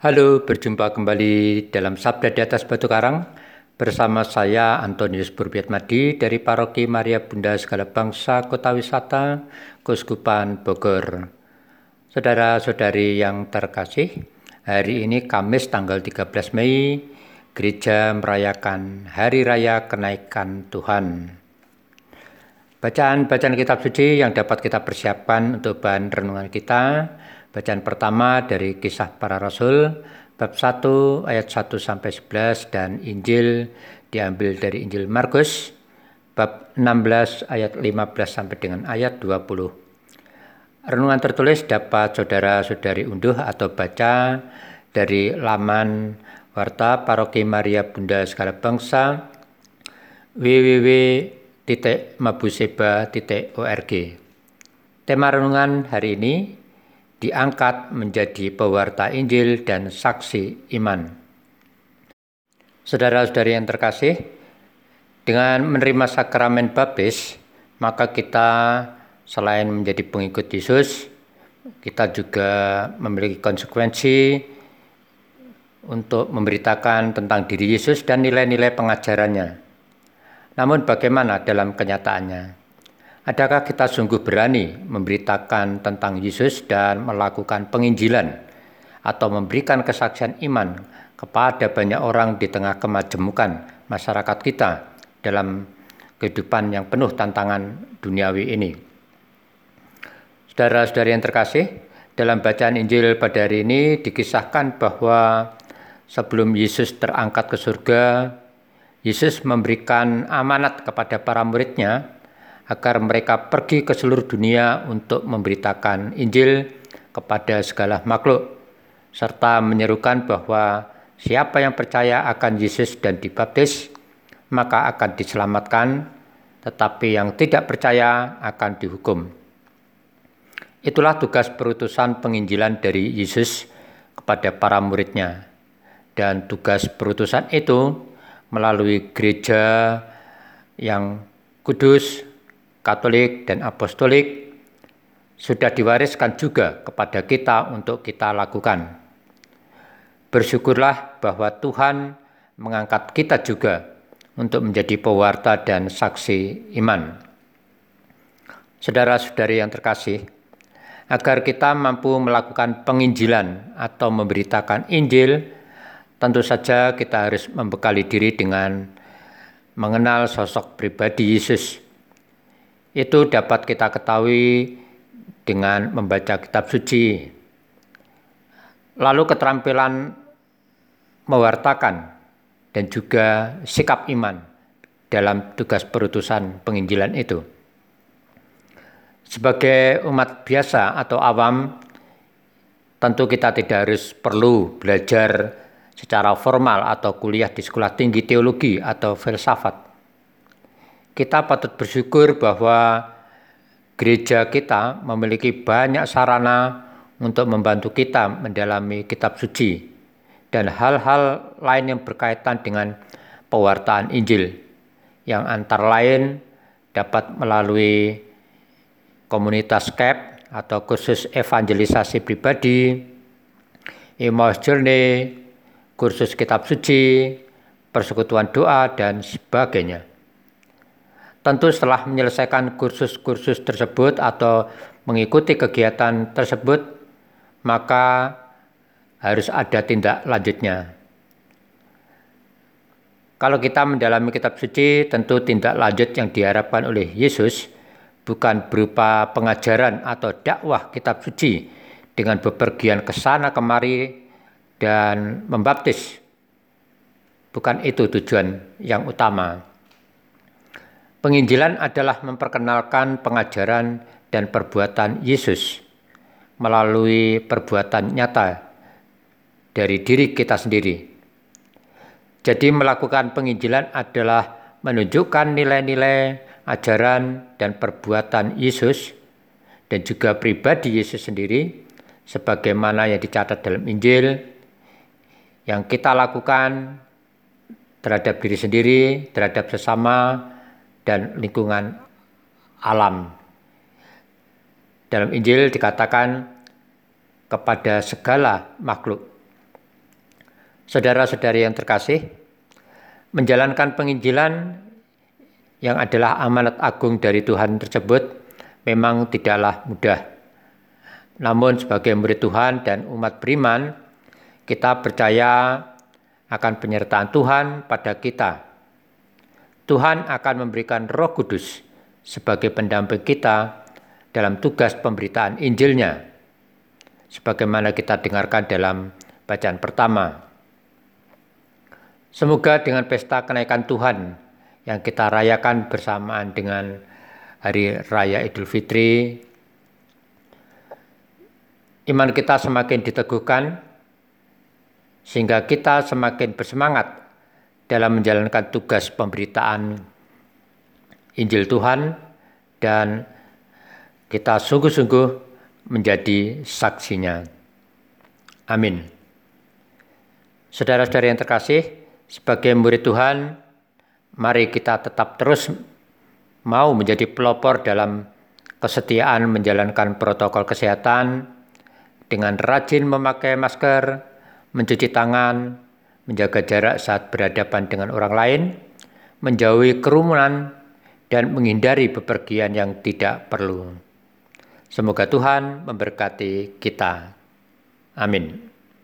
Halo, berjumpa kembali dalam Sabda di atas Batu Karang bersama saya Antonius Madi dari Paroki Maria Bunda Segala Bangsa Kota Wisata Kuskupan Bogor. Saudara-saudari yang terkasih, hari ini Kamis tanggal 13 Mei, gereja merayakan Hari Raya Kenaikan Tuhan. Bacaan-bacaan kitab suci yang dapat kita persiapkan untuk bahan renungan kita Bacaan pertama dari Kisah Para Rasul bab 1 ayat 1 sampai 11 dan Injil diambil dari Injil Markus bab 16 ayat 15 sampai dengan ayat 20. Renungan tertulis dapat saudara-saudari unduh atau baca dari laman Warta Paroki Maria Bunda Segala Bangsa www.mabuseba.org Tema renungan hari ini diangkat menjadi pewarta Injil dan saksi iman. Saudara-saudari yang terkasih, dengan menerima sakramen baptis, maka kita selain menjadi pengikut Yesus, kita juga memiliki konsekuensi untuk memberitakan tentang diri Yesus dan nilai-nilai pengajarannya. Namun bagaimana dalam kenyataannya? Adakah kita sungguh berani memberitakan tentang Yesus dan melakukan penginjilan atau memberikan kesaksian iman kepada banyak orang di tengah kemajemukan masyarakat kita dalam kehidupan yang penuh tantangan duniawi ini? Saudara-saudari yang terkasih, dalam bacaan Injil pada hari ini dikisahkan bahwa sebelum Yesus terangkat ke surga, Yesus memberikan amanat kepada para muridnya agar mereka pergi ke seluruh dunia untuk memberitakan Injil kepada segala makhluk, serta menyerukan bahwa siapa yang percaya akan Yesus dan dibaptis, maka akan diselamatkan, tetapi yang tidak percaya akan dihukum. Itulah tugas perutusan penginjilan dari Yesus kepada para muridnya. Dan tugas perutusan itu melalui gereja yang kudus, Katolik dan Apostolik sudah diwariskan juga kepada kita untuk kita lakukan. Bersyukurlah bahwa Tuhan mengangkat kita juga untuk menjadi pewarta dan saksi iman. Saudara-saudari yang terkasih, agar kita mampu melakukan penginjilan atau memberitakan Injil, tentu saja kita harus membekali diri dengan mengenal sosok pribadi Yesus itu dapat kita ketahui dengan membaca kitab suci. Lalu keterampilan mewartakan dan juga sikap iman dalam tugas perutusan penginjilan itu. Sebagai umat biasa atau awam, tentu kita tidak harus perlu belajar secara formal atau kuliah di sekolah tinggi teologi atau filsafat kita patut bersyukur bahwa gereja kita memiliki banyak sarana untuk membantu kita mendalami kitab suci dan hal-hal lain yang berkaitan dengan pewartaan Injil yang antara lain dapat melalui komunitas CAP atau khusus evangelisasi pribadi, Emmaus Journey, kursus kitab suci, persekutuan doa, dan sebagainya. Tentu setelah menyelesaikan kursus-kursus tersebut atau mengikuti kegiatan tersebut, maka harus ada tindak lanjutnya. Kalau kita mendalami kitab suci, tentu tindak lanjut yang diharapkan oleh Yesus bukan berupa pengajaran atau dakwah kitab suci dengan bepergian ke sana kemari dan membaptis. Bukan itu tujuan yang utama. Penginjilan adalah memperkenalkan pengajaran dan perbuatan Yesus melalui perbuatan nyata dari diri kita sendiri. Jadi melakukan penginjilan adalah menunjukkan nilai-nilai ajaran dan perbuatan Yesus dan juga pribadi Yesus sendiri sebagaimana yang dicatat dalam Injil yang kita lakukan terhadap diri sendiri, terhadap sesama, dan lingkungan alam. Dalam Injil dikatakan kepada segala makhluk. Saudara-saudari yang terkasih, menjalankan penginjilan yang adalah amanat agung dari Tuhan tersebut memang tidaklah mudah. Namun sebagai murid Tuhan dan umat beriman, kita percaya akan penyertaan Tuhan pada kita. Tuhan akan memberikan roh kudus sebagai pendamping kita dalam tugas pemberitaan Injilnya. Sebagaimana kita dengarkan dalam bacaan pertama. Semoga dengan pesta kenaikan Tuhan yang kita rayakan bersamaan dengan Hari Raya Idul Fitri, iman kita semakin diteguhkan sehingga kita semakin bersemangat dalam menjalankan tugas pemberitaan Injil Tuhan dan kita sungguh-sungguh menjadi saksinya. Amin. Saudara-saudara yang terkasih, sebagai murid Tuhan, mari kita tetap terus mau menjadi pelopor dalam kesetiaan menjalankan protokol kesehatan dengan rajin memakai masker, mencuci tangan, menjaga jarak saat berhadapan dengan orang lain, menjauhi kerumunan, dan menghindari bepergian yang tidak perlu. Semoga Tuhan memberkati kita. Amin.